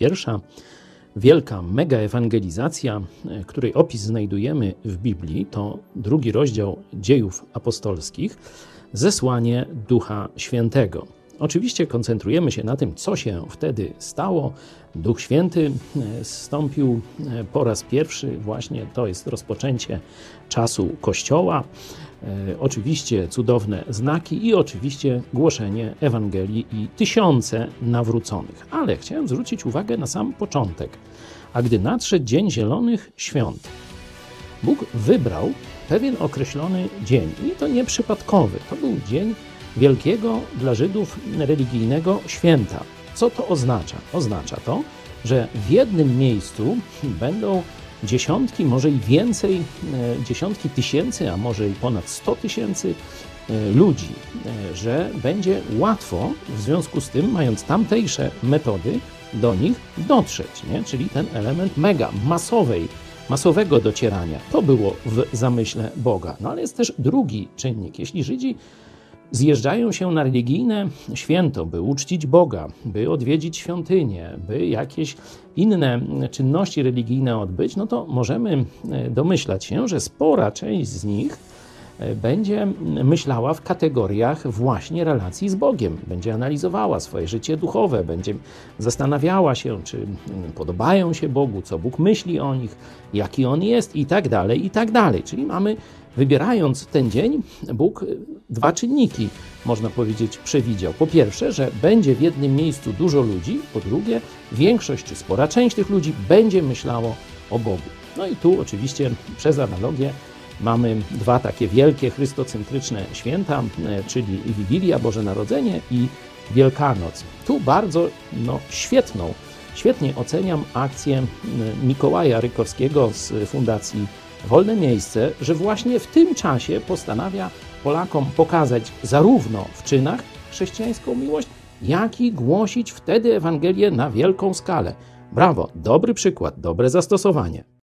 Pierwsza wielka mega ewangelizacja, e, której opis znajdujemy w Biblii, to drugi rozdział Dziejów Apostolskich, zesłanie Ducha Świętego. Oczywiście koncentrujemy się na tym, co się wtedy stało. Duch Święty e, zstąpił e, po raz pierwszy, właśnie to jest rozpoczęcie czasu Kościoła. E, oczywiście cudowne znaki i oczywiście głoszenie Ewangelii i tysiące nawróconych. Ale chciałem zwrócić uwagę na sam początek. A gdy nadszedł Dzień Zielonych Świąt, Bóg wybrał pewien określony dzień i to nieprzypadkowy. To był dzień wielkiego dla Żydów religijnego święta. Co to oznacza? Oznacza to, że w jednym miejscu będą dziesiątki, może i więcej, e, dziesiątki tysięcy, a może i ponad 100 tysięcy e, ludzi, e, że będzie łatwo w związku z tym, mając tamtejsze metody, do nich dotrzeć, nie? czyli ten element mega, masowej, masowego docierania. To było w zamyśle Boga. No ale jest też drugi czynnik. Jeśli Żydzi zjeżdżają się na religijne święto, by uczcić Boga, by odwiedzić świątynię, by jakieś inne czynności religijne odbyć, no to możemy e, domyślać się, że spora część z nich e, będzie myślała w kategoriach właśnie relacji z Bogiem, będzie analizowała swoje życie duchowe, będzie zastanawiała się, czy podobają się Bogu, co Bóg myśli o nich, jaki On jest i tak dalej, i tak dalej. Czyli mamy Wybierając ten dzień, Bóg dwa czynniki, można powiedzieć, przewidział. Po pierwsze, że będzie w jednym miejscu dużo ludzi, po drugie, większość czy spora część tych ludzi będzie myślało o Bogu. No i tu oczywiście przez analogię mamy dwa takie wielkie chrystocentryczne święta, czyli Wigilia, Boże Narodzenie i Wielkanoc. Tu bardzo no, świetną, świetnie oceniam akcję Mikołaja Rykowskiego z Fundacji wolne miejsce, że właśnie w tym czasie postanawia Polakom pokazać zarówno w czynach chrześcijańską miłość, jak i głosić wtedy Ewangelię na wielką skalę. Brawo, dobry przykład, dobre zastosowanie.